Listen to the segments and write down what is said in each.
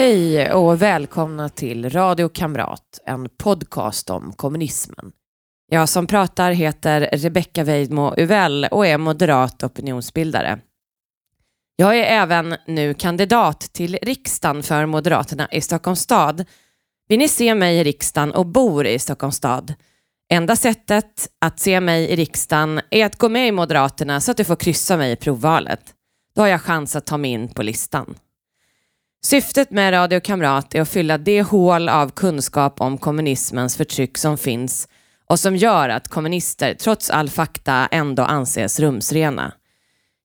Hej och välkomna till Radio Kamrat, en podcast om kommunismen. Jag som pratar heter Rebecka Weidmo Uvell och är moderat opinionsbildare. Jag är även nu kandidat till riksdagen för Moderaterna i Stockholms stad. Vill ni se mig i riksdagen och bor i Stockholms stad? Enda sättet att se mig i riksdagen är att gå med i Moderaterna så att du får kryssa mig i provvalet. Då har jag chans att ta mig in på listan. Syftet med Radio Kamrat är att fylla det hål av kunskap om kommunismens förtryck som finns och som gör att kommunister trots all fakta ändå anses rumsrena.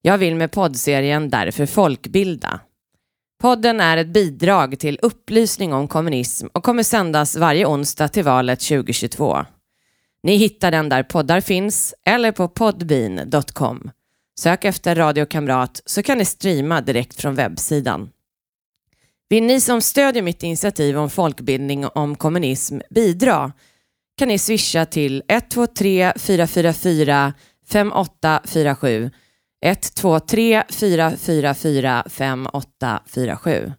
Jag vill med poddserien därför folkbilda. Podden är ett bidrag till upplysning om kommunism och kommer sändas varje onsdag till valet 2022. Ni hittar den där poddar finns eller på podbean.com. Sök efter Radio Kamrat så kan ni streama direkt från webbsidan. Vill ni som stödjer mitt initiativ om folkbildning om kommunism bidra kan ni swisha till 123 444 5847 123 444 5847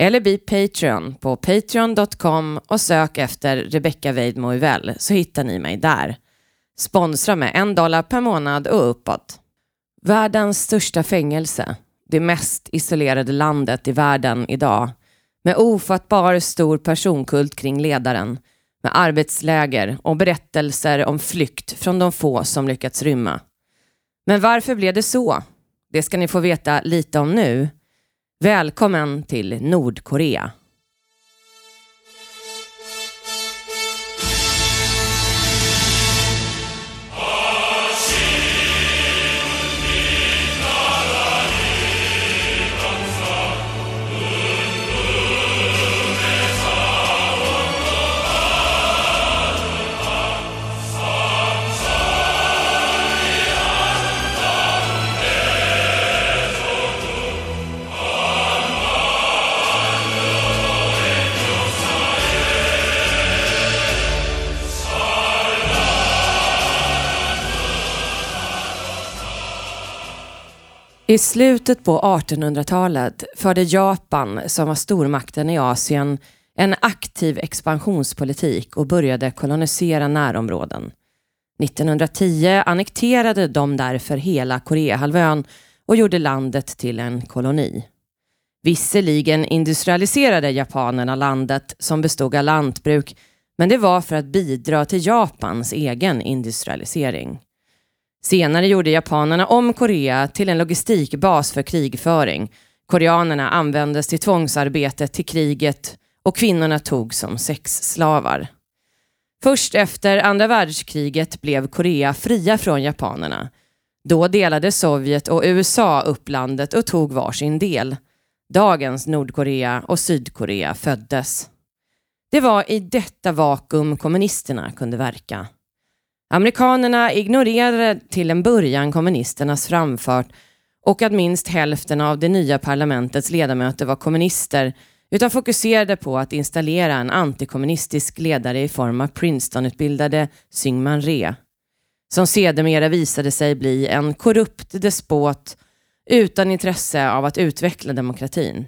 eller bli Patreon på patreon.com och sök efter Rebecca Weidmo Uvell så hittar ni mig där. Sponsra med en dollar per månad och uppåt. Världens största fängelse, det mest isolerade landet i världen idag, med ofattbar stor personkult kring ledaren, med arbetsläger och berättelser om flykt från de få som lyckats rymma. Men varför blev det så? Det ska ni få veta lite om nu. Välkommen till Nordkorea. I slutet på 1800-talet förde Japan, som var stormakten i Asien, en aktiv expansionspolitik och började kolonisera närområden. 1910 annekterade de därför hela Koreahalvön och gjorde landet till en koloni. Visserligen industrialiserade japanerna landet som bestod av lantbruk, men det var för att bidra till Japans egen industrialisering. Senare gjorde japanerna om Korea till en logistikbas för krigföring. Koreanerna användes till tvångsarbetet till kriget och kvinnorna togs som sexslavar. Först efter andra världskriget blev Korea fria från japanerna. Då delade Sovjet och USA upp landet och tog varsin del. Dagens Nordkorea och Sydkorea föddes. Det var i detta vakuum kommunisterna kunde verka. Amerikanerna ignorerade till en början kommunisternas framfart och att minst hälften av det nya parlamentets ledamöter var kommunister utan fokuserade på att installera en antikommunistisk ledare i form av Princeton-utbildade Syngman Rhee som sedermera visade sig bli en korrupt despot utan intresse av att utveckla demokratin.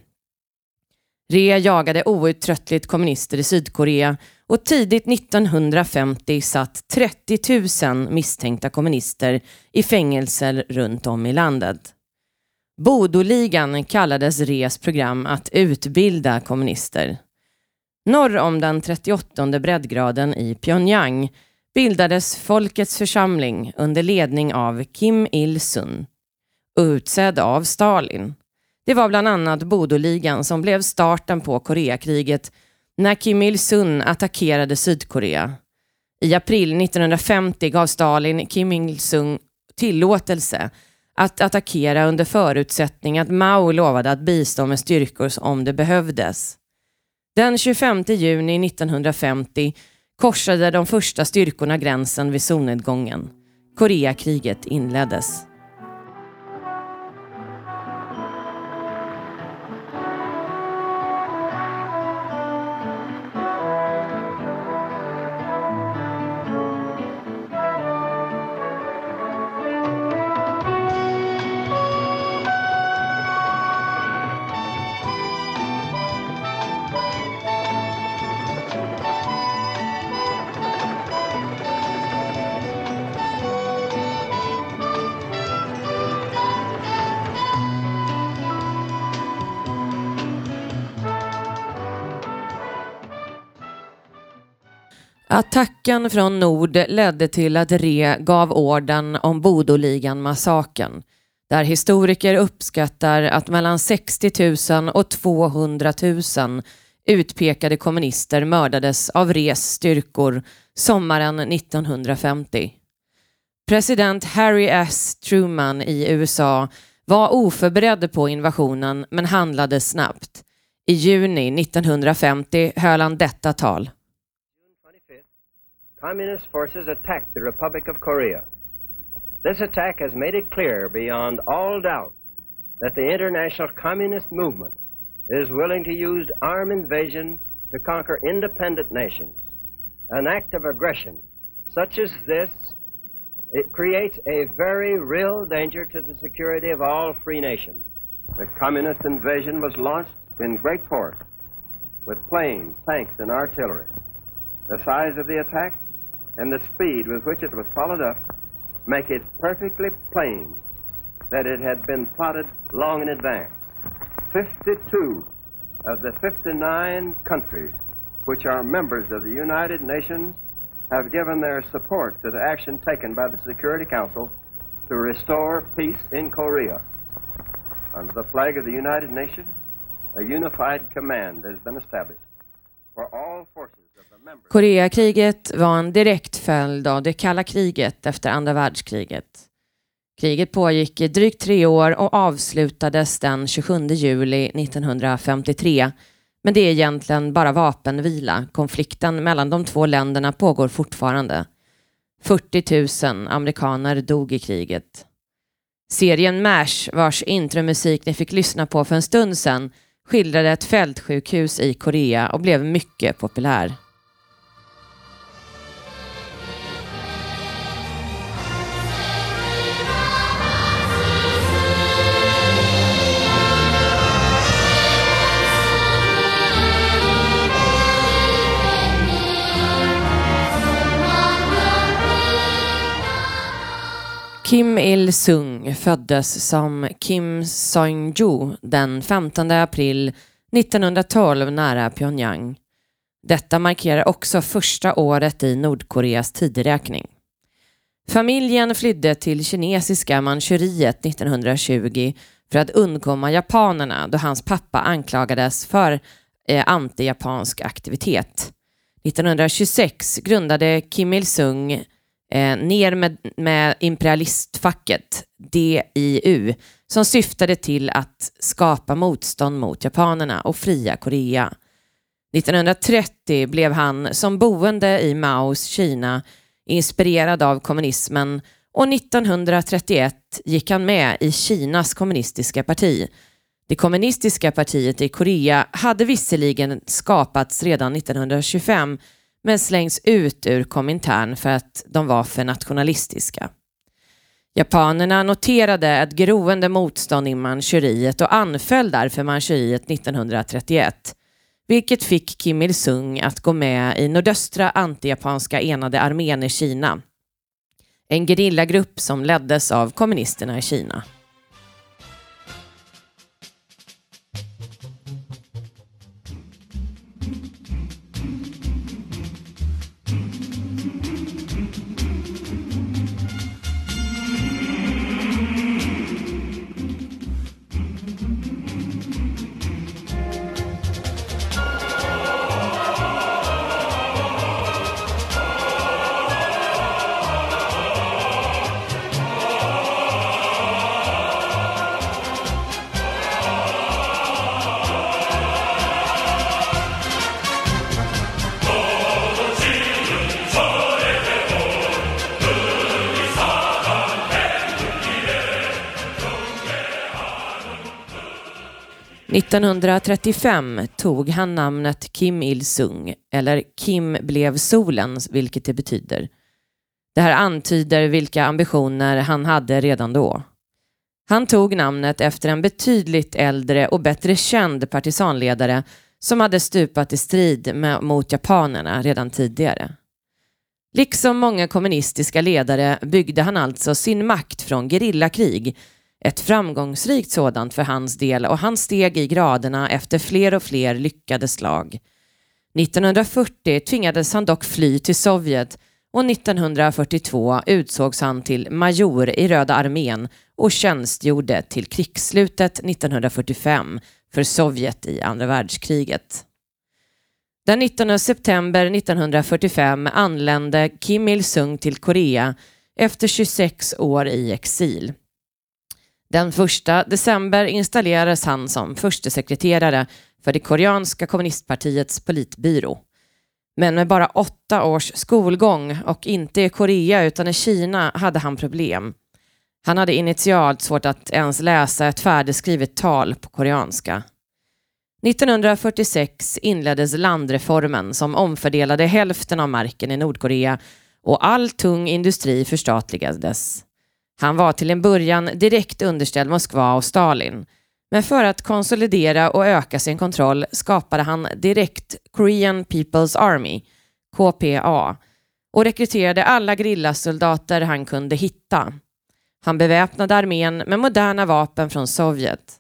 Rhee jagade outtröttligt kommunister i Sydkorea och tidigt 1950 satt 30 000 misstänkta kommunister i fängelser runt om i landet. Bodoligan kallades RES program att utbilda kommunister. Norr om den 38 breddgraden i Pyongyang bildades Folkets församling under ledning av Kim Il-Sung, utsedd av Stalin. Det var bland annat Bodoligan som blev starten på Koreakriget när Kim Il-Sung attackerade Sydkorea. I april 1950 gav Stalin Kim Il-Sung tillåtelse att attackera under förutsättning att Mao lovade att bistå med styrkor om det behövdes. Den 25 juni 1950 korsade de första styrkorna gränsen vid solnedgången. Koreakriget inleddes. Attacken från nord ledde till att Re gav orden om Bodoligan-massakern där historiker uppskattar att mellan 60 000 och 200 000 utpekade kommunister mördades av Res styrkor sommaren 1950. President Harry S. Truman i USA var oförberedd på invasionen men handlade snabbt. I juni 1950 höll han detta tal. Communist forces attacked the Republic of Korea. This attack has made it clear beyond all doubt that the international communist movement is willing to use armed invasion to conquer independent nations. An act of aggression such as this it creates a very real danger to the security of all free nations. The communist invasion was launched in great force with planes, tanks, and artillery. The size of the attack and the speed with which it was followed up make it perfectly plain that it had been plotted long in advance. 52 of the 59 countries which are members of the United Nations have given their support to the action taken by the Security Council to restore peace in Korea. Under the flag of the United Nations, a unified command has been established for all forces Koreakriget var en direkt följd av det kalla kriget efter andra världskriget. Kriget pågick i drygt tre år och avslutades den 27 juli 1953 men det är egentligen bara vapenvila. Konflikten mellan de två länderna pågår fortfarande. 40 000 amerikaner dog i kriget. Serien MASH, vars intromusik ni fick lyssna på för en stund sedan, skildrade ett fältsjukhus i Korea och blev mycket populär. Kim Il-Sung föddes som Kim Song-ju den 15 april 1912 nära Pyongyang. Detta markerar också första året i Nordkoreas tideräkning. Familjen flydde till kinesiska Manchuriet 1920 för att undkomma japanerna då hans pappa anklagades för eh, anti-japansk aktivitet. 1926 grundade Kim Il-Sung eh, ner med, med imperialistfacket, DIU, som syftade till att skapa motstånd mot japanerna och fria Korea. 1930 blev han som boende i Maos Kina inspirerad av kommunismen och 1931 gick han med i Kinas kommunistiska parti. Det kommunistiska partiet i Korea hade visserligen skapats redan 1925 men slängs ut ur Komintern för att de var för nationalistiska. Japanerna noterade ett groende motstånd i Manchuriet och anföll därför Manchuriet 1931, vilket fick Kim Il-Sung att gå med i nordöstra antijapanska enade armén i Kina, en gerillagrupp som leddes av kommunisterna i Kina. 1935 tog han namnet Kim Il-Sung, eller Kim blev solen, vilket det betyder. Det här antyder vilka ambitioner han hade redan då. Han tog namnet efter en betydligt äldre och bättre känd partisanledare som hade stupat i strid med, mot japanerna redan tidigare. Liksom många kommunistiska ledare byggde han alltså sin makt från gerillakrig ett framgångsrikt sådant för hans del och han steg i graderna efter fler och fler lyckade slag. 1940 tvingades han dock fly till Sovjet och 1942 utsågs han till major i Röda armén och tjänstgjorde till krigsslutet 1945 för Sovjet i andra världskriget. Den 19 september 1945 anlände Kim Il-Sung till Korea efter 26 år i exil. Den 1 december installerades han som förstesekreterare för det koreanska kommunistpartiets politbyrå. Men med bara åtta års skolgång och inte i Korea utan i Kina hade han problem. Han hade initialt svårt att ens läsa ett färdigskrivet tal på koreanska. 1946 inleddes landreformen som omfördelade hälften av marken i Nordkorea och all tung industri förstatligades. Han var till en början direkt underställd Moskva och Stalin. Men för att konsolidera och öka sin kontroll skapade han direkt Korean People's Army, KPA, och rekryterade alla grillasoldater han kunde hitta. Han beväpnade armén med moderna vapen från Sovjet.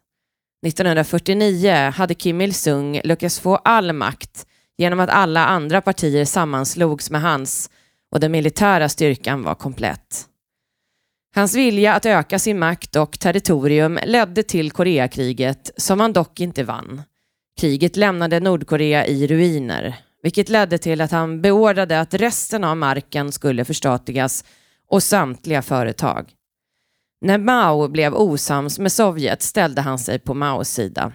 1949 hade Kim Il-Sung lyckats få all makt genom att alla andra partier sammanslogs med hans och den militära styrkan var komplett. Hans vilja att öka sin makt och territorium ledde till Koreakriget som han dock inte vann. Kriget lämnade Nordkorea i ruiner, vilket ledde till att han beordrade att resten av marken skulle förstatligas och samtliga företag. När Mao blev osams med Sovjet ställde han sig på Maos sida.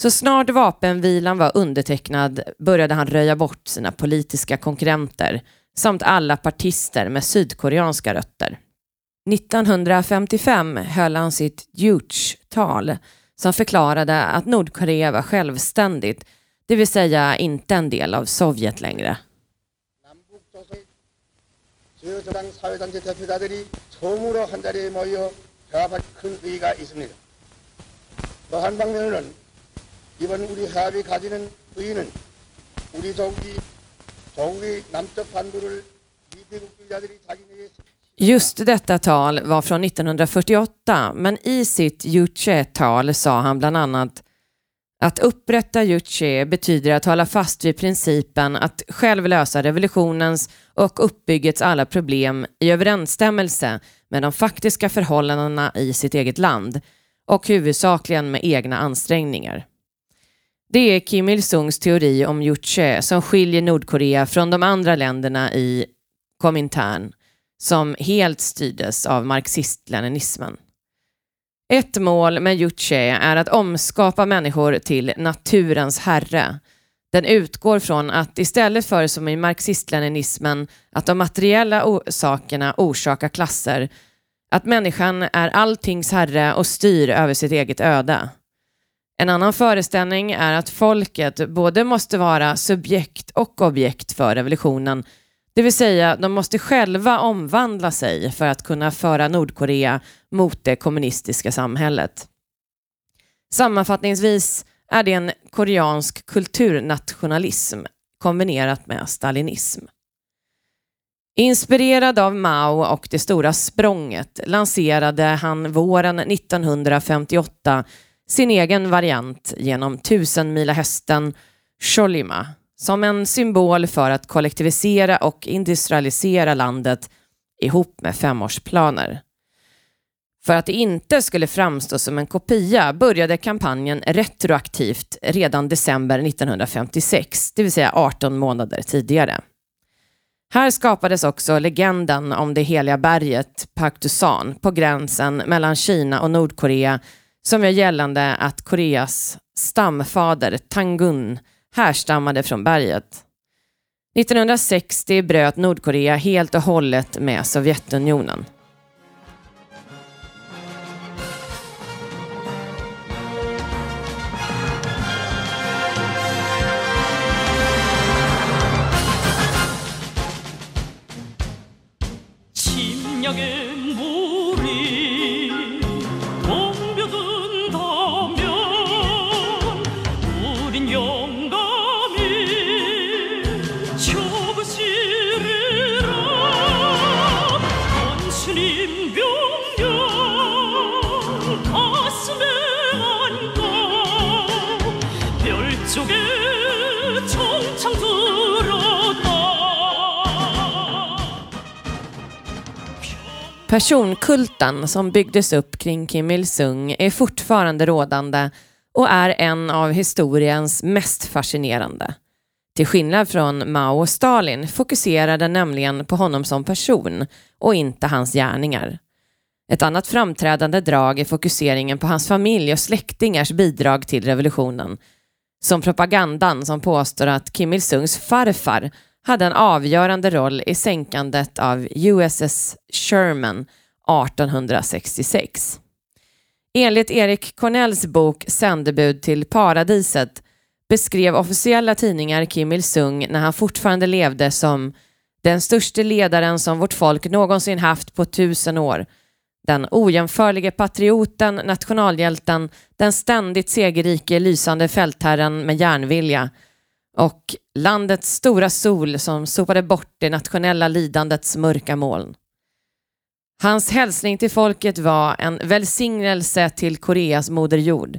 Så snart vapenvilan var undertecknad började han röja bort sina politiska konkurrenter samt alla partister med sydkoreanska rötter. 1955 höll han sitt Juche-tal som förklarade att Nordkorea var självständigt, det vill säga inte en del av Sovjet längre. 이번 우리 합이 가지는 의의는 우리 조국이 조국의 남쪽 반도를 미대국주의자들이 자기네의 Just detta tal var från 1948, men i sitt Juche-tal sa han bland annat att upprätta Juche betyder att hålla fast vid principen att själv lösa revolutionens och uppbyggets alla problem i överensstämmelse med de faktiska förhållandena i sitt eget land och huvudsakligen med egna ansträngningar. Det är Kim Il-Sungs teori om Juche som skiljer Nordkorea från de andra länderna i Komintern som helt styrdes av marxist-leninismen. Ett mål med Juche är att omskapa människor till naturens herre. Den utgår från att istället för som i marxist-leninismen att de materiella sakerna orsakar klasser, att människan är alltings herre och styr över sitt eget öde. En annan föreställning är att folket både måste vara subjekt och objekt för revolutionen det vill säga, de måste själva omvandla sig för att kunna föra Nordkorea mot det kommunistiska samhället. Sammanfattningsvis är det en koreansk kulturnationalism kombinerat med stalinism. Inspirerad av Mao och det stora språnget lanserade han våren 1958 sin egen variant genom tusenmila hästen Cholima som en symbol för att kollektivisera och industrialisera landet ihop med femårsplaner. För att det inte skulle framstå som en kopia började kampanjen retroaktivt redan december 1956, det vill säga 18 månader tidigare. Här skapades också legenden om det heliga berget Paktusan på gränsen mellan Kina och Nordkorea som gör gällande att Koreas stamfader Tangun härstammade från berget. 1960 bröt Nordkorea helt och hållet med Sovjetunionen. Personkulten som byggdes upp kring Kim Il-Sung är fortfarande rådande och är en av historiens mest fascinerande. Till skillnad från Mao och Stalin fokuserade nämligen på honom som person och inte hans gärningar. Ett annat framträdande drag är fokuseringen på hans familj och släktingars bidrag till revolutionen. Som propagandan som påstår att Kim Il-Sungs farfar hade en avgörande roll i sänkandet av USS Sherman 1866. Enligt Erik Cornells bok Sändebud till paradiset beskrev officiella tidningar Kim Il-Sung när han fortfarande levde som den största ledaren som vårt folk någonsin haft på tusen år. Den ojämförlige patrioten, nationalhjälten, den ständigt segerrike lysande fältherren med järnvilja och landets stora sol som sopade bort det nationella lidandets mörka moln. Hans hälsning till folket var en välsignelse till Koreas moder jord.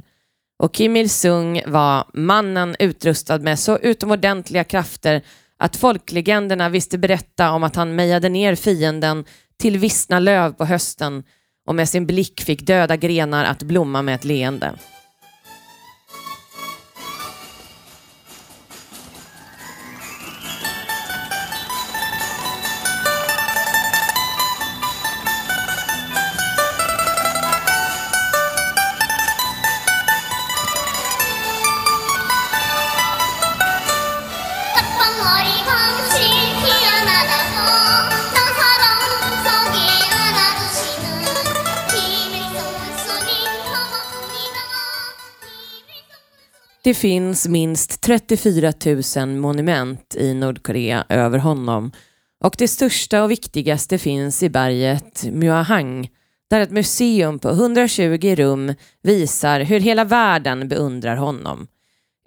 Och Kim Il-Sung var mannen utrustad med så utomordentliga krafter att folklegenderna visste berätta om att han mejade ner fienden till vissna löv på hösten och med sin blick fick döda grenar att blomma med ett leende. Det finns minst 34 000 monument i Nordkorea över honom. Och det största och viktigaste finns i berget Muahang där ett museum på 120 rum visar hur hela världen beundrar honom.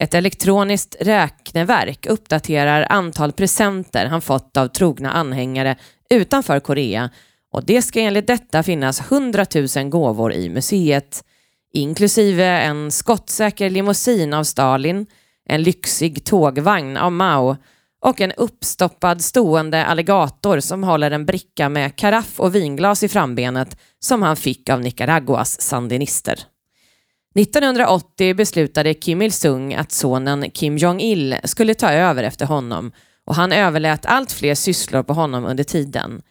Ett elektroniskt räkneverk uppdaterar antal presenter han fått av trogna anhängare utanför Korea. Och det ska enligt detta finnas 100 000 gåvor i museet inklusive en skottsäker limousin av Stalin, en lyxig tågvagn av Mao och en uppstoppad stående alligator som håller en bricka med karaff och vinglas i frambenet som han fick av Nicaraguas sandinister. 1980 beslutade Kim Il-Sung att sonen Kim Jong-Il skulle ta över efter honom och han överlät allt fler sysslor på honom under tiden.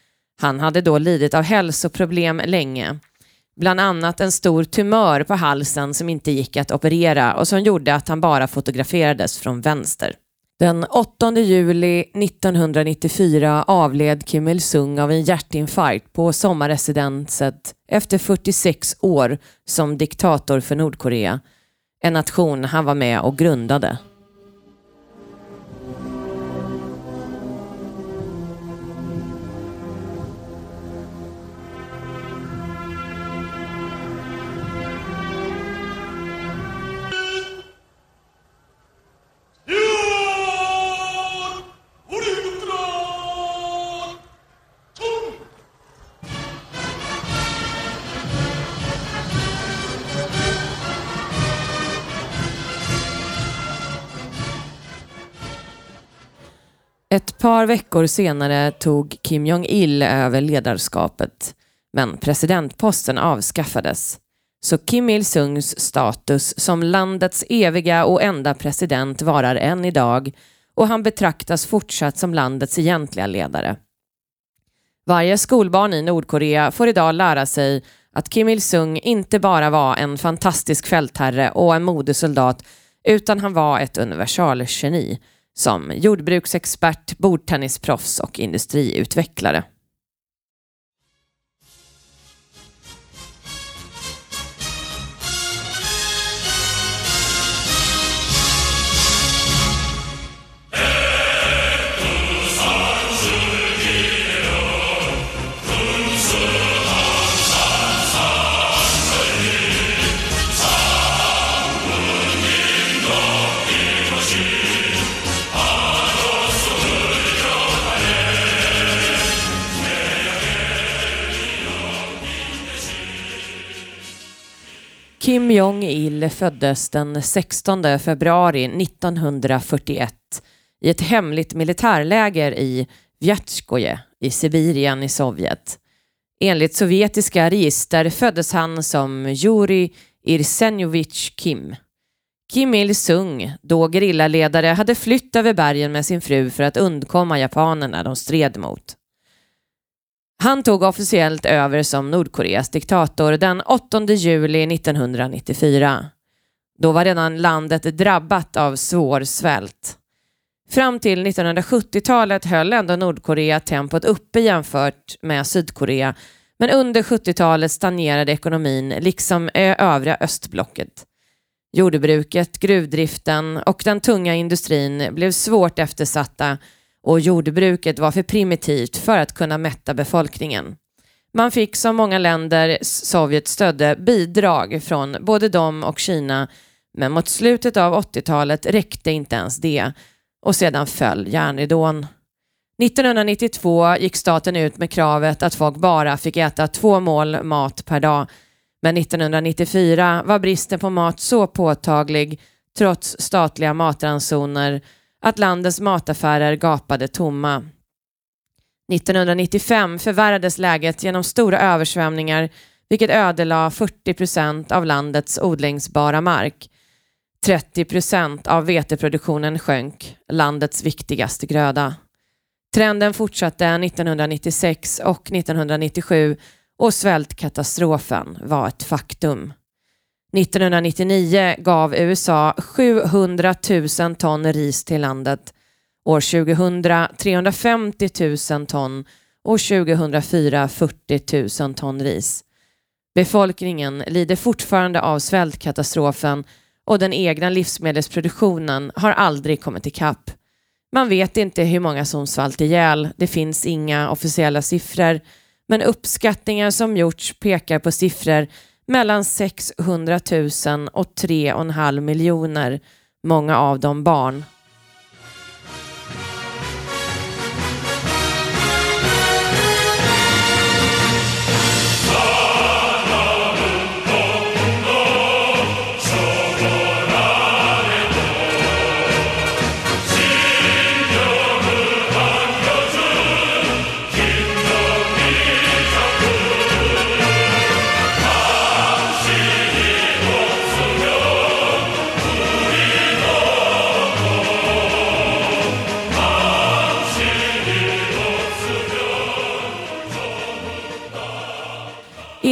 Han hade då lidit av hälsoproblem länge bland annat en stor tumör på halsen som inte gick att operera och som gjorde att han bara fotograferades från vänster. Den 8 juli 1994 avled Kim Il-Sung av en hjärtinfarkt på sommarresidenset efter 46 år som diktator för Nordkorea. En nation han var med och grundade. Ett par veckor senare tog Kim Jong-Il över ledarskapet, men presidentposten avskaffades. Så Kim Il-Sungs status som landets eviga och enda president varar än idag och han betraktas fortsatt som landets egentliga ledare. Varje skolbarn i Nordkorea får idag lära sig att Kim Il-Sung inte bara var en fantastisk fältherre och en modig soldat utan han var ett universalgeni som jordbruksexpert, bordtennisproffs och industriutvecklare. Kim Jong-Il föddes den 16 februari 1941 i ett hemligt militärläger i Vjatskoje i Sibirien i Sovjet. Enligt sovjetiska register föddes han som Jurij Irsenjovich Kim. Kim Il-Sung, då gerillaledare, hade flytt över bergen med sin fru för att undkomma japanerna de stred mot. Han tog officiellt över som Nordkoreas diktator den 8 juli 1994. Då var redan landet drabbat av svår svält. Fram till 1970-talet höll ändå Nordkorea tempot uppe jämfört med Sydkorea men under 70-talet stagnerade ekonomin liksom övriga östblocket. Jordbruket, gruvdriften och den tunga industrin blev svårt eftersatta och jordbruket var för primitivt för att kunna mätta befolkningen. Man fick som många länder Sovjet stödde bidrag från både dem och Kina men mot slutet av 80-talet räckte inte ens det och sedan föll järnridån. 1992 gick staten ut med kravet att folk bara fick äta två mål mat per dag. Men 1994 var bristen på mat så påtaglig, trots statliga matransoner, att landets mataffärer gapade tomma. 1995 förvärrades läget genom stora översvämningar vilket ödelade 40 procent av landets odlingsbara mark. 30 procent av veteproduktionen sjönk, landets viktigaste gröda. Trenden fortsatte 1996 och 1997 och svältkatastrofen var ett faktum. 1999 gav USA 700 000 ton ris till landet, år 2000 350 000 ton och 2004 40 000 ton ris. Befolkningen lider fortfarande av svältkatastrofen och den egna livsmedelsproduktionen har aldrig kommit ikapp. Man vet inte hur många som svalt ihjäl, det finns inga officiella siffror, men uppskattningar som gjorts pekar på siffror mellan 600 000 och 3,5 miljoner, många av dem barn.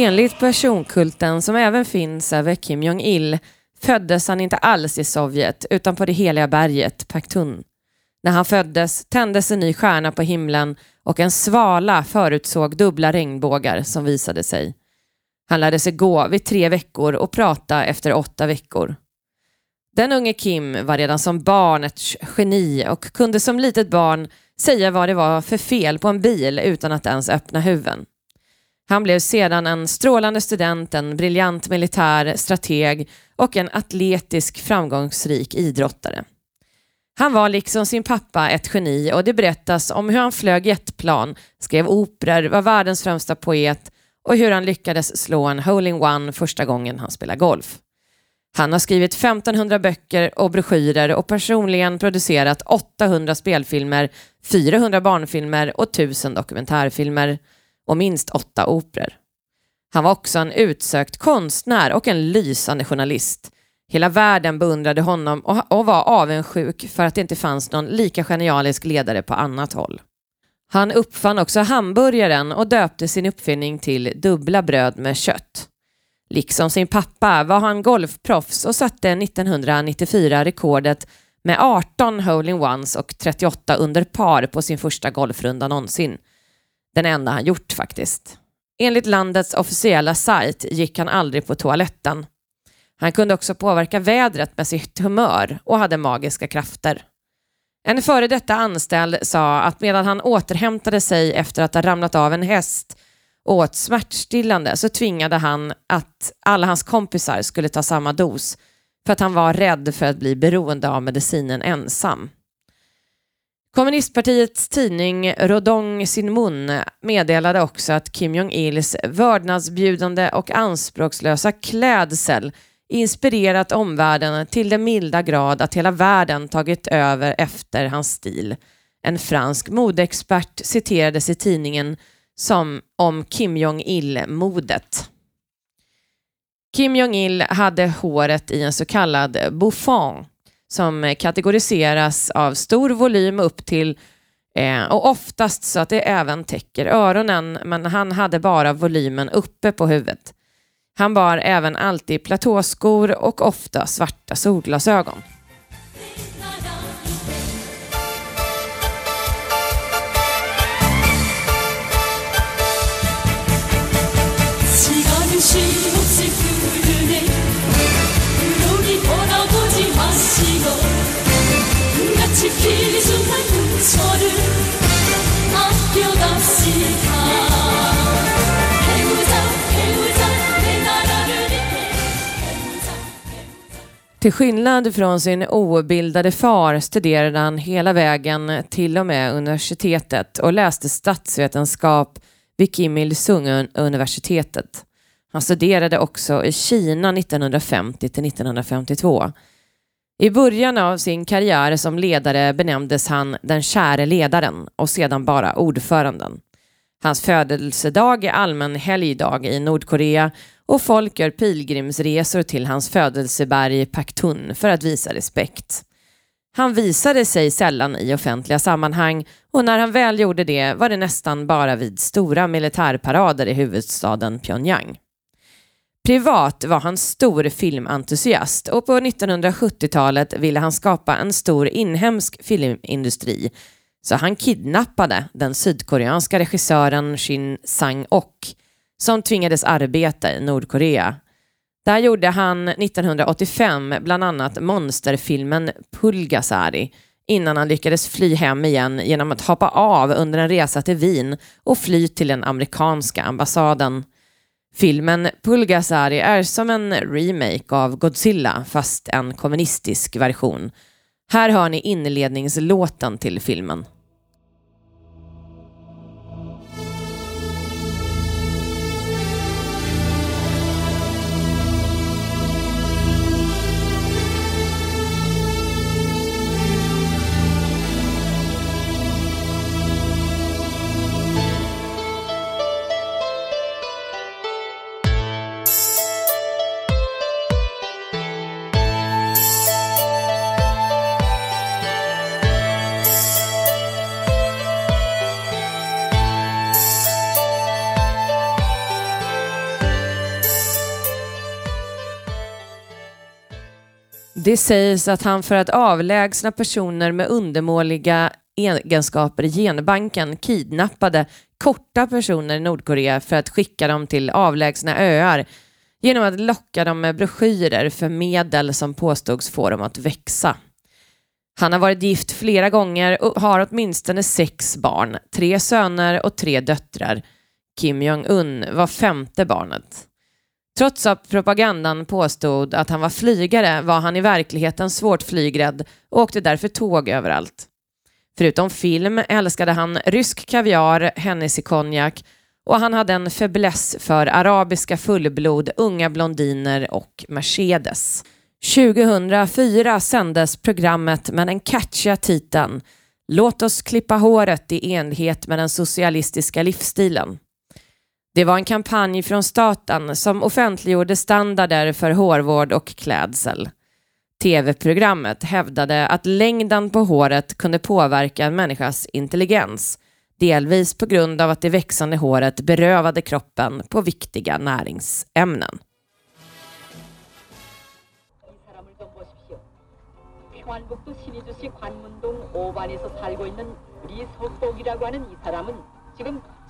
Enligt personkulten som även finns över Kim Jong-Il föddes han inte alls i Sovjet utan på det heliga berget Paktun. När han föddes tändes en ny stjärna på himlen och en svala förutsåg dubbla regnbågar som visade sig. Han lärde sig gå vid tre veckor och prata efter åtta veckor. Den unge Kim var redan som barn ett geni och kunde som litet barn säga vad det var för fel på en bil utan att ens öppna huven. Han blev sedan en strålande student, en briljant militär strateg och en atletisk framgångsrik idrottare. Han var liksom sin pappa ett geni och det berättas om hur han flög jetplan, skrev operor, var världens främsta poet och hur han lyckades slå en hole-in-one första gången han spelade golf. Han har skrivit 1500 böcker och broschyrer och personligen producerat 800 spelfilmer, 400 barnfilmer och 1000 dokumentärfilmer och minst åtta operor. Han var också en utsökt konstnär och en lysande journalist. Hela världen beundrade honom och var avundsjuk för att det inte fanns någon lika genialisk ledare på annat håll. Han uppfann också hamburgaren och döpte sin uppfinning till dubbla bröd med kött. Liksom sin pappa var han golfproffs och satte 1994 rekordet med 18 hole-in-ones och 38 under par på sin första golfrunda någonsin. Den enda han gjort faktiskt. Enligt landets officiella sajt gick han aldrig på toaletten. Han kunde också påverka vädret med sitt humör och hade magiska krafter. En före detta anställd sa att medan han återhämtade sig efter att ha ramlat av en häst och åt smärtstillande så tvingade han att alla hans kompisar skulle ta samma dos för att han var rädd för att bli beroende av medicinen ensam. Kommunistpartiets tidning Rodong Sinmun meddelade också att Kim Jong-Ils vördnadsbjudande och anspråkslösa klädsel inspirerat omvärlden till den milda grad att hela världen tagit över efter hans stil. En fransk modeexpert citerades i tidningen som om Kim Jong-Il-modet. Kim Jong-Il hade håret i en så kallad bouffant som eh, kategoriseras av stor volym upp till eh, och oftast så att det även täcker öronen men han hade bara volymen uppe på huvudet. Han bar även alltid platåskor och ofta svarta solglasögon. Till skillnad från sin obildade far studerade han hela vägen till och med universitetet och läste statsvetenskap vid Kim Il-Sung-universitetet. Han studerade också i Kina 1950 till 1952. I början av sin karriär som ledare benämndes han den käre ledaren och sedan bara ordföranden. Hans födelsedag är allmän helgdag i Nordkorea och folk gör pilgrimsresor till hans födelseberg Paktun för att visa respekt. Han visade sig sällan i offentliga sammanhang och när han väl gjorde det var det nästan bara vid stora militärparader i huvudstaden Pyongyang. Privat var han stor filmentusiast och på 1970-talet ville han skapa en stor inhemsk filmindustri så han kidnappade den sydkoreanska regissören Shin Sang-ok som tvingades arbeta i Nordkorea. Där gjorde han 1985 bland annat monsterfilmen Pulgasari innan han lyckades fly hem igen genom att hoppa av under en resa till Wien och fly till den amerikanska ambassaden. Filmen Pulgasari är som en remake av Godzilla fast en kommunistisk version. Här hör ni inledningslåten till filmen. Det sägs att han för att avlägsna personer med undermåliga egenskaper i genbanken kidnappade korta personer i Nordkorea för att skicka dem till avlägsna öar genom att locka dem med broschyrer för medel som påstods få dem att växa. Han har varit gift flera gånger och har åtminstone sex barn, tre söner och tre döttrar. Kim Jong-Un var femte barnet. Trots att propagandan påstod att han var flygare var han i verkligheten svårt flygrädd och åkte därför tåg överallt. Förutom film älskade han rysk kaviar, Hennessy-konjak och han hade en fäbless för arabiska fullblod, unga blondiner och Mercedes. 2004 sändes programmet med den catchiga titeln Låt oss klippa håret i enlighet med den socialistiska livsstilen. Det var en kampanj från staten som offentliggjorde standarder för hårvård och klädsel. TV-programmet hävdade att längden på håret kunde påverka en människas intelligens, delvis på grund av att det växande håret berövade kroppen på viktiga näringsämnen.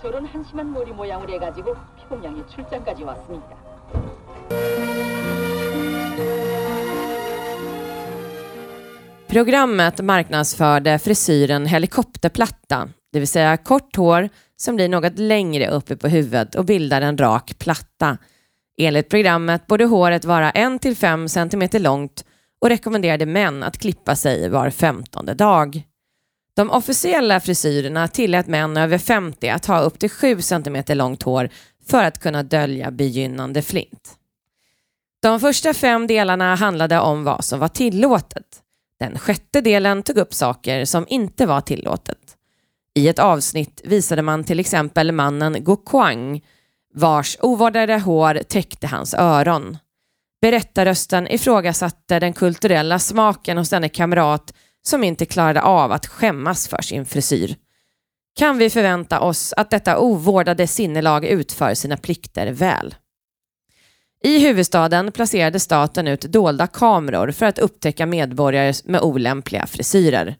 저런 한심한 머리 모양을 해가지고 피공양에 출장까지 왔습니다. Programmet marknadsförde frisyren helikopterplatta, det vill säga kort hår som blir något längre uppe på huvudet och bildar en rak platta. Enligt programmet borde håret vara 1-5 cm långt och rekommenderade män att klippa sig var femtonde dag. De officiella frisyrerna tillät män över 50 att ha upp till 7 cm långt hår för att kunna dölja begynnande flint. De första fem delarna handlade om vad som var tillåtet. Den sjätte delen tog upp saker som inte var tillåtet. I ett avsnitt visade man till exempel mannen Go Kwang vars ovårdade hår täckte hans öron. Berättarrösten ifrågasatte den kulturella smaken hos denne kamrat som inte klarade av att skämmas för sin frisyr. Kan vi förvänta oss att detta ovårdade sinnelag utför sina plikter väl? I huvudstaden placerade staten ut dolda kameror för att upptäcka medborgare med olämpliga frisyrer.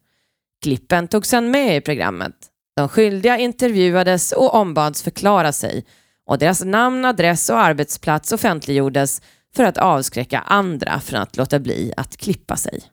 Klippen togs sedan med i programmet. De skyldiga intervjuades och ombads förklara sig och deras namn, adress och arbetsplats offentliggjordes för att avskräcka andra från att låta bli att klippa sig.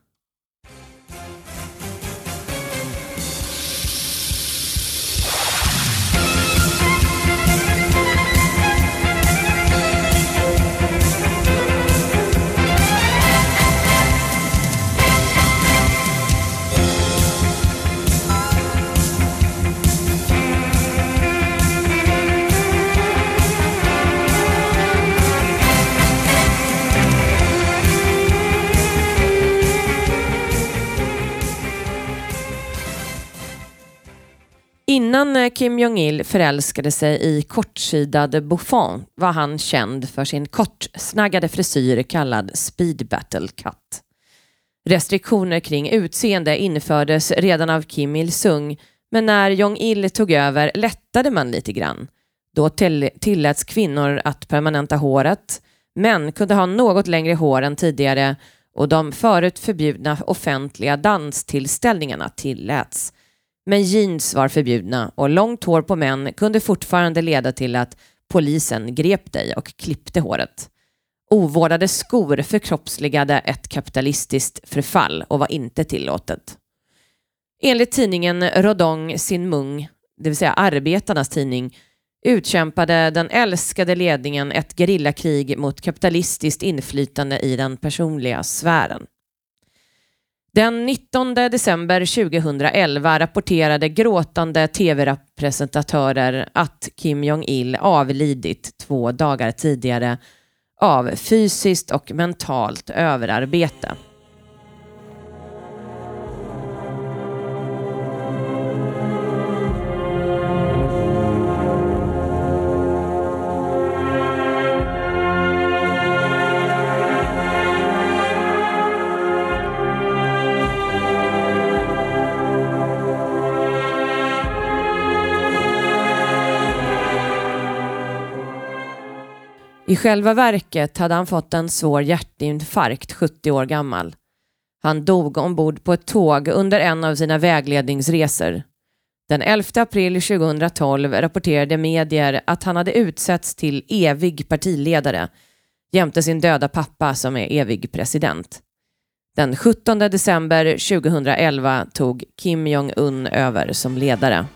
Innan eh, Kim Jong-Il förälskade sig i kortsidade Buffon var han känd för sin kortsnaggade frisyr kallad speed battle cut. Restriktioner kring utseende infördes redan av Kim Il-Sung men när Jong-Il tog över lättade man lite grann. Då tilläts kvinnor att permanenta håret, män kunde ha något längre hår än tidigare och de förut förbjudna offentliga danstillställningarna tilläts. Men jeans var förbjudna och långt hår på män kunde fortfarande leda till att polisen grep dig och klippte håret. Ovårdade skor förkroppsligade ett kapitalistiskt förfall och var inte tillåtet. Enligt tidningen Rodong Sin Mung, det vill säga arbetarnas tidning, utkämpade den älskade ledningen ett gerillakrig mot kapitalistiskt inflytande i den personliga sfären. Den 19 december 2011 rapporterade gråtande tv-presentatörer att Kim Jong-Il avlidit två dagar tidigare av fysiskt och mentalt överarbete. I själva verket hade han fått en svår hjärtinfarkt 70 år gammal. Han dog ombord på ett tåg under en av sina vägledningsresor. Den 11 april 2012 rapporterade medier att han hade utsetts till evig partiledare jämte sin döda pappa som är evig president. Den 17 december 2011 tog Kim Jong-Un över som ledare.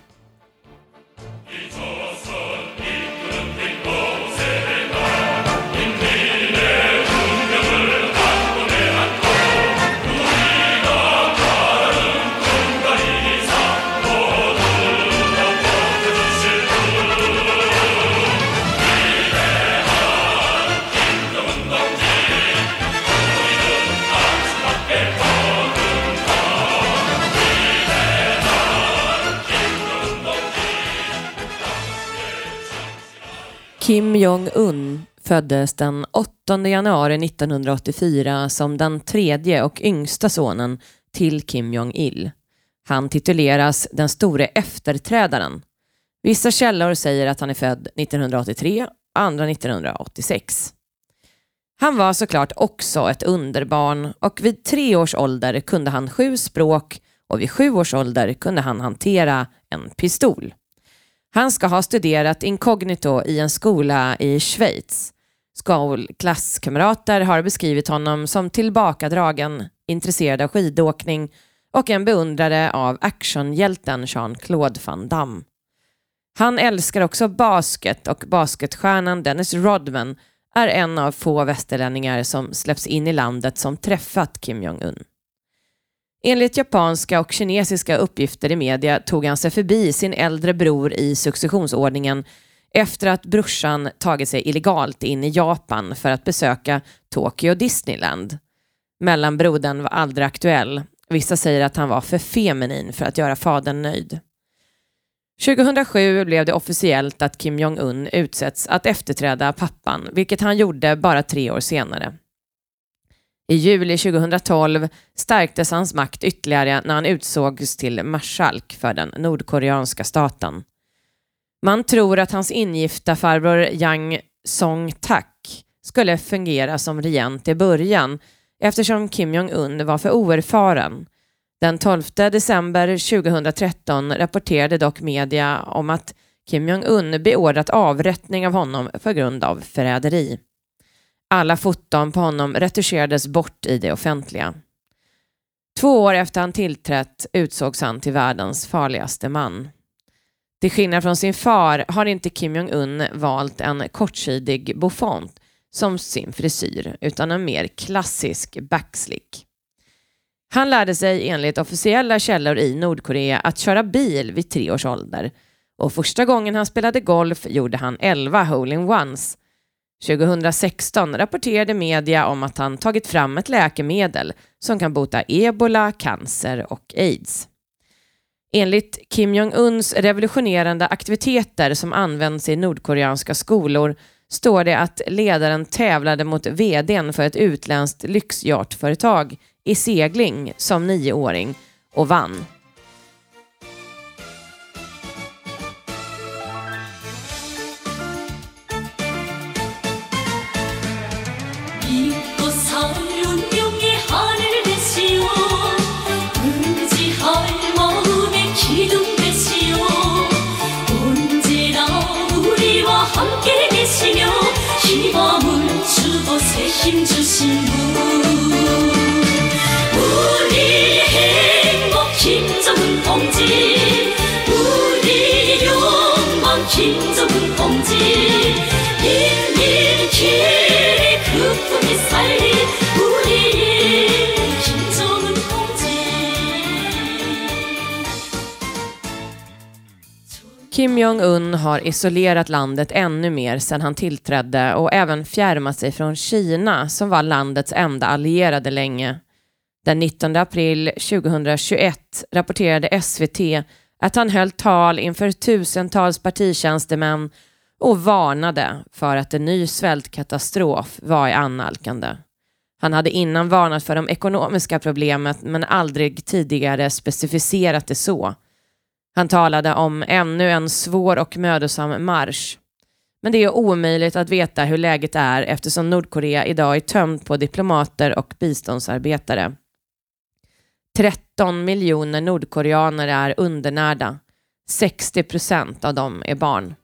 Kim Jong-Un föddes den 8 januari 1984 som den tredje och yngsta sonen till Kim Jong-Il. Han tituleras den store efterträdaren. Vissa källor säger att han är född 1983, andra 1986. Han var såklart också ett underbarn och vid tre års ålder kunde han sju språk och vid sju års ålder kunde han hantera en pistol. Han ska ha studerat inkognito i en skola i Schweiz. Skolklasskamrater har beskrivit honom som tillbakadragen, intresserad av skidåkning och en beundrare av actionhjälten Jean-Claude Van Damme. Han älskar också basket och basketstjärnan Dennis Rodman är en av få västerlänningar som släpps in i landet som träffat Kim Jong-Un. Enligt japanska och kinesiska uppgifter i media tog han sig förbi sin äldre bror i successionsordningen efter att brorsan tagit sig illegalt in i Japan för att besöka Tokyo Disneyland. Mellanbrodern var aldrig aktuell. Vissa säger att han var för feminin för att göra fadern nöjd. 2007 blev det officiellt att Kim Jong-Un utsätts att efterträda pappan, vilket han gjorde bara tre år senare. I juli 2012 stärktes hans makt ytterligare när han utsågs till marskalk för den nordkoreanska staten. Man tror att hans ingifta farbror Yang Song-tak skulle fungera som regent i början eftersom Kim Jong-Un var för oerfaren. Den 12 december 2013 rapporterade dock media om att Kim Jong-Un beordrat avrättning av honom för grund av förräderi. Alla foton på honom retuscherades bort i det offentliga. Två år efter han tillträtt utsågs han till världens farligaste man. Till skillnad från sin far har inte Kim Jong-Un valt en kortsidig bouffant som sin frisyr, utan en mer klassisk backslick. Han lärde sig enligt officiella källor i Nordkorea att köra bil vid tre års ålder och första gången han spelade golf gjorde han 11 hole-in-ones 2016 rapporterade media om att han tagit fram ett läkemedel som kan bota ebola, cancer och aids. Enligt Kim Jong-Uns revolutionerande aktiviteter som används i nordkoreanska skolor står det att ledaren tävlade mot vdn för ett utländskt lyxyachtföretag i segling som nioåring och vann. 只是不。Kim Jong-Un har isolerat landet ännu mer sedan han tillträdde och även fjärmat sig från Kina som var landets enda allierade länge. Den 19 april 2021 rapporterade SVT att han höll tal inför tusentals partitjänstemän och varnade för att en ny svältkatastrof var i annalkande. Han hade innan varnat för de ekonomiska problemet men aldrig tidigare specificerat det så. Han talade om ännu en svår och mödosam marsch. Men det är omöjligt att veta hur läget är eftersom Nordkorea idag är tömt på diplomater och biståndsarbetare. 13 miljoner nordkoreaner är undernärda. 60 procent av dem är barn.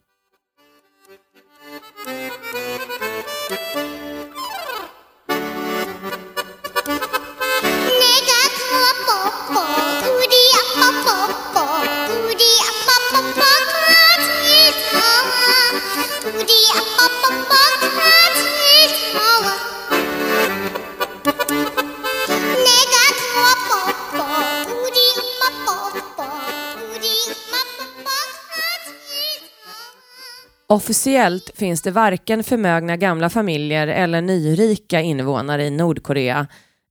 Officiellt finns det varken förmögna gamla familjer eller nyrika invånare i Nordkorea.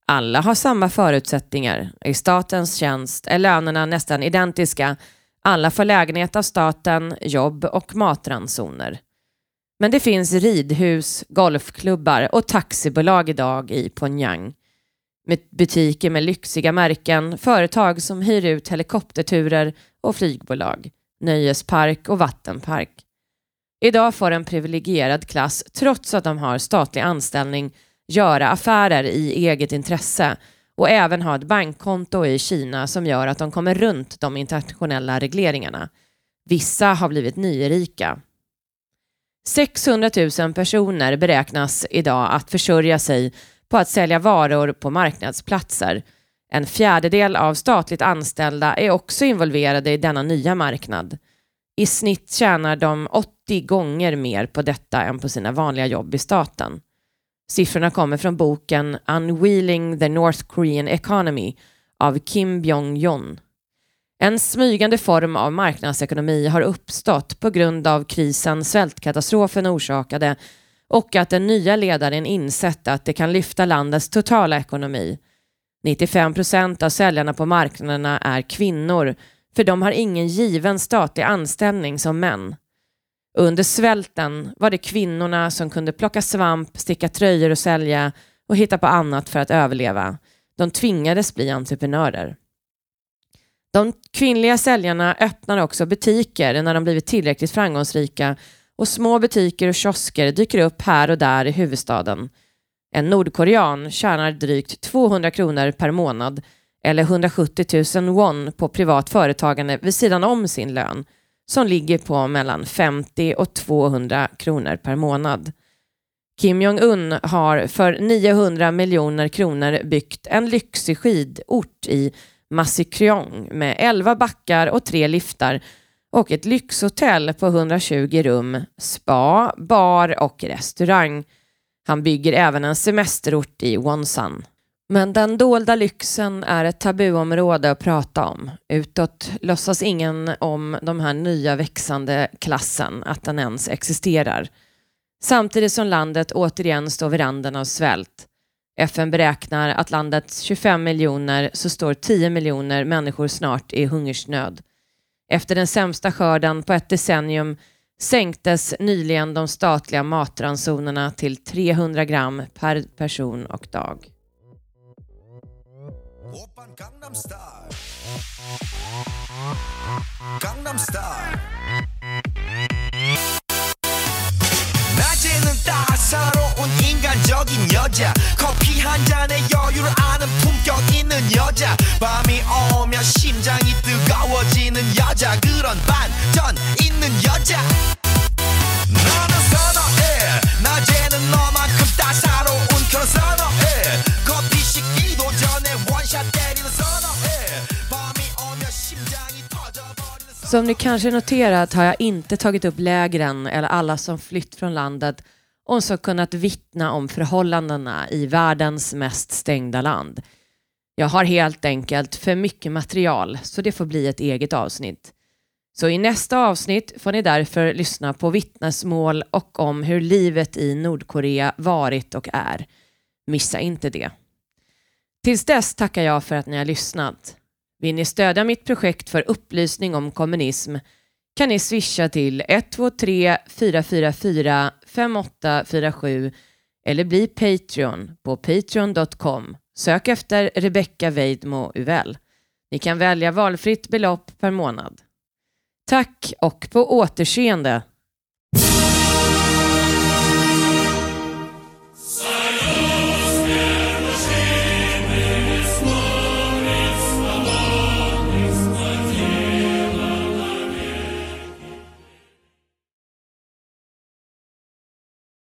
Alla har samma förutsättningar. I statens tjänst är lönerna nästan identiska. Alla får lägenhet av staten, jobb och matransoner. Men det finns ridhus, golfklubbar och taxibolag idag i Pyongyang. Med butiker med lyxiga märken, företag som hyr ut helikopterturer och flygbolag, nöjespark och vattenpark. Idag får en privilegierad klass, trots att de har statlig anställning, göra affärer i eget intresse och även ha ett bankkonto i Kina som gör att de kommer runt de internationella regleringarna. Vissa har blivit nyrika. 600 000 personer beräknas idag att försörja sig på att sälja varor på marknadsplatser. En fjärdedel av statligt anställda är också involverade i denna nya marknad. I snitt tjänar de 80 gånger mer på detta än på sina vanliga jobb i staten. Siffrorna kommer från boken Unwheeling the North Korean Economy av Kim Byong-Jon. En smygande form av marknadsekonomi har uppstått på grund av krisen svältkatastrofen orsakade och att den nya ledaren insett att det kan lyfta landets totala ekonomi. 95 procent av säljarna på marknaderna är kvinnor för de har ingen given statlig anställning som män. Under svälten var det kvinnorna som kunde plocka svamp, sticka tröjor och sälja och hitta på annat för att överleva. De tvingades bli entreprenörer. De kvinnliga säljarna öppnar också butiker när de blivit tillräckligt framgångsrika och små butiker och kiosker dyker upp här och där i huvudstaden. En nordkorean tjänar drygt 200 kronor per månad eller 170 000 won på privat företagande vid sidan om sin lön som ligger på mellan 50 och 200 kronor per månad. Kim Jong-Un har för 900 miljoner kronor byggt en lyxig skidort i Masikryong med 11 backar och tre liftar och ett lyxhotell på 120 rum, spa, bar och restaurang. Han bygger även en semesterort i Wonsan. Men den dolda lyxen är ett tabuområde att prata om. Utåt låtsas ingen om de här nya växande klassen, att den ens existerar. Samtidigt som landet återigen står vid randen av svält. FN beräknar att landets 25 miljoner så står 10 miljoner människor snart i hungersnöd. Efter den sämsta skörden på ett decennium sänktes nyligen de statliga matransonerna till 300 gram per person och dag. 따사로운 인간적인 여자. 커피 한 잔에 여유를 아는 품격 있는 여자. 밤이 오면 심장이 뜨거워지는 여자. 그런 반전 있는 여자 Som ni kanske noterat har jag inte tagit upp lägren eller alla som flytt från landet och som kunnat vittna om förhållandena i världens mest stängda land. Jag har helt enkelt för mycket material så det får bli ett eget avsnitt. Så i nästa avsnitt får ni därför lyssna på vittnesmål och om hur livet i Nordkorea varit och är. Missa inte det. Tills dess tackar jag för att ni har lyssnat. Vill ni stödja mitt projekt för upplysning om kommunism kan ni swisha till 123 444 5847 eller bli Patreon på patreon.com. Sök efter Rebecca Weidmo Uvell. Ni kan välja valfritt belopp per månad. Tack och på återseende!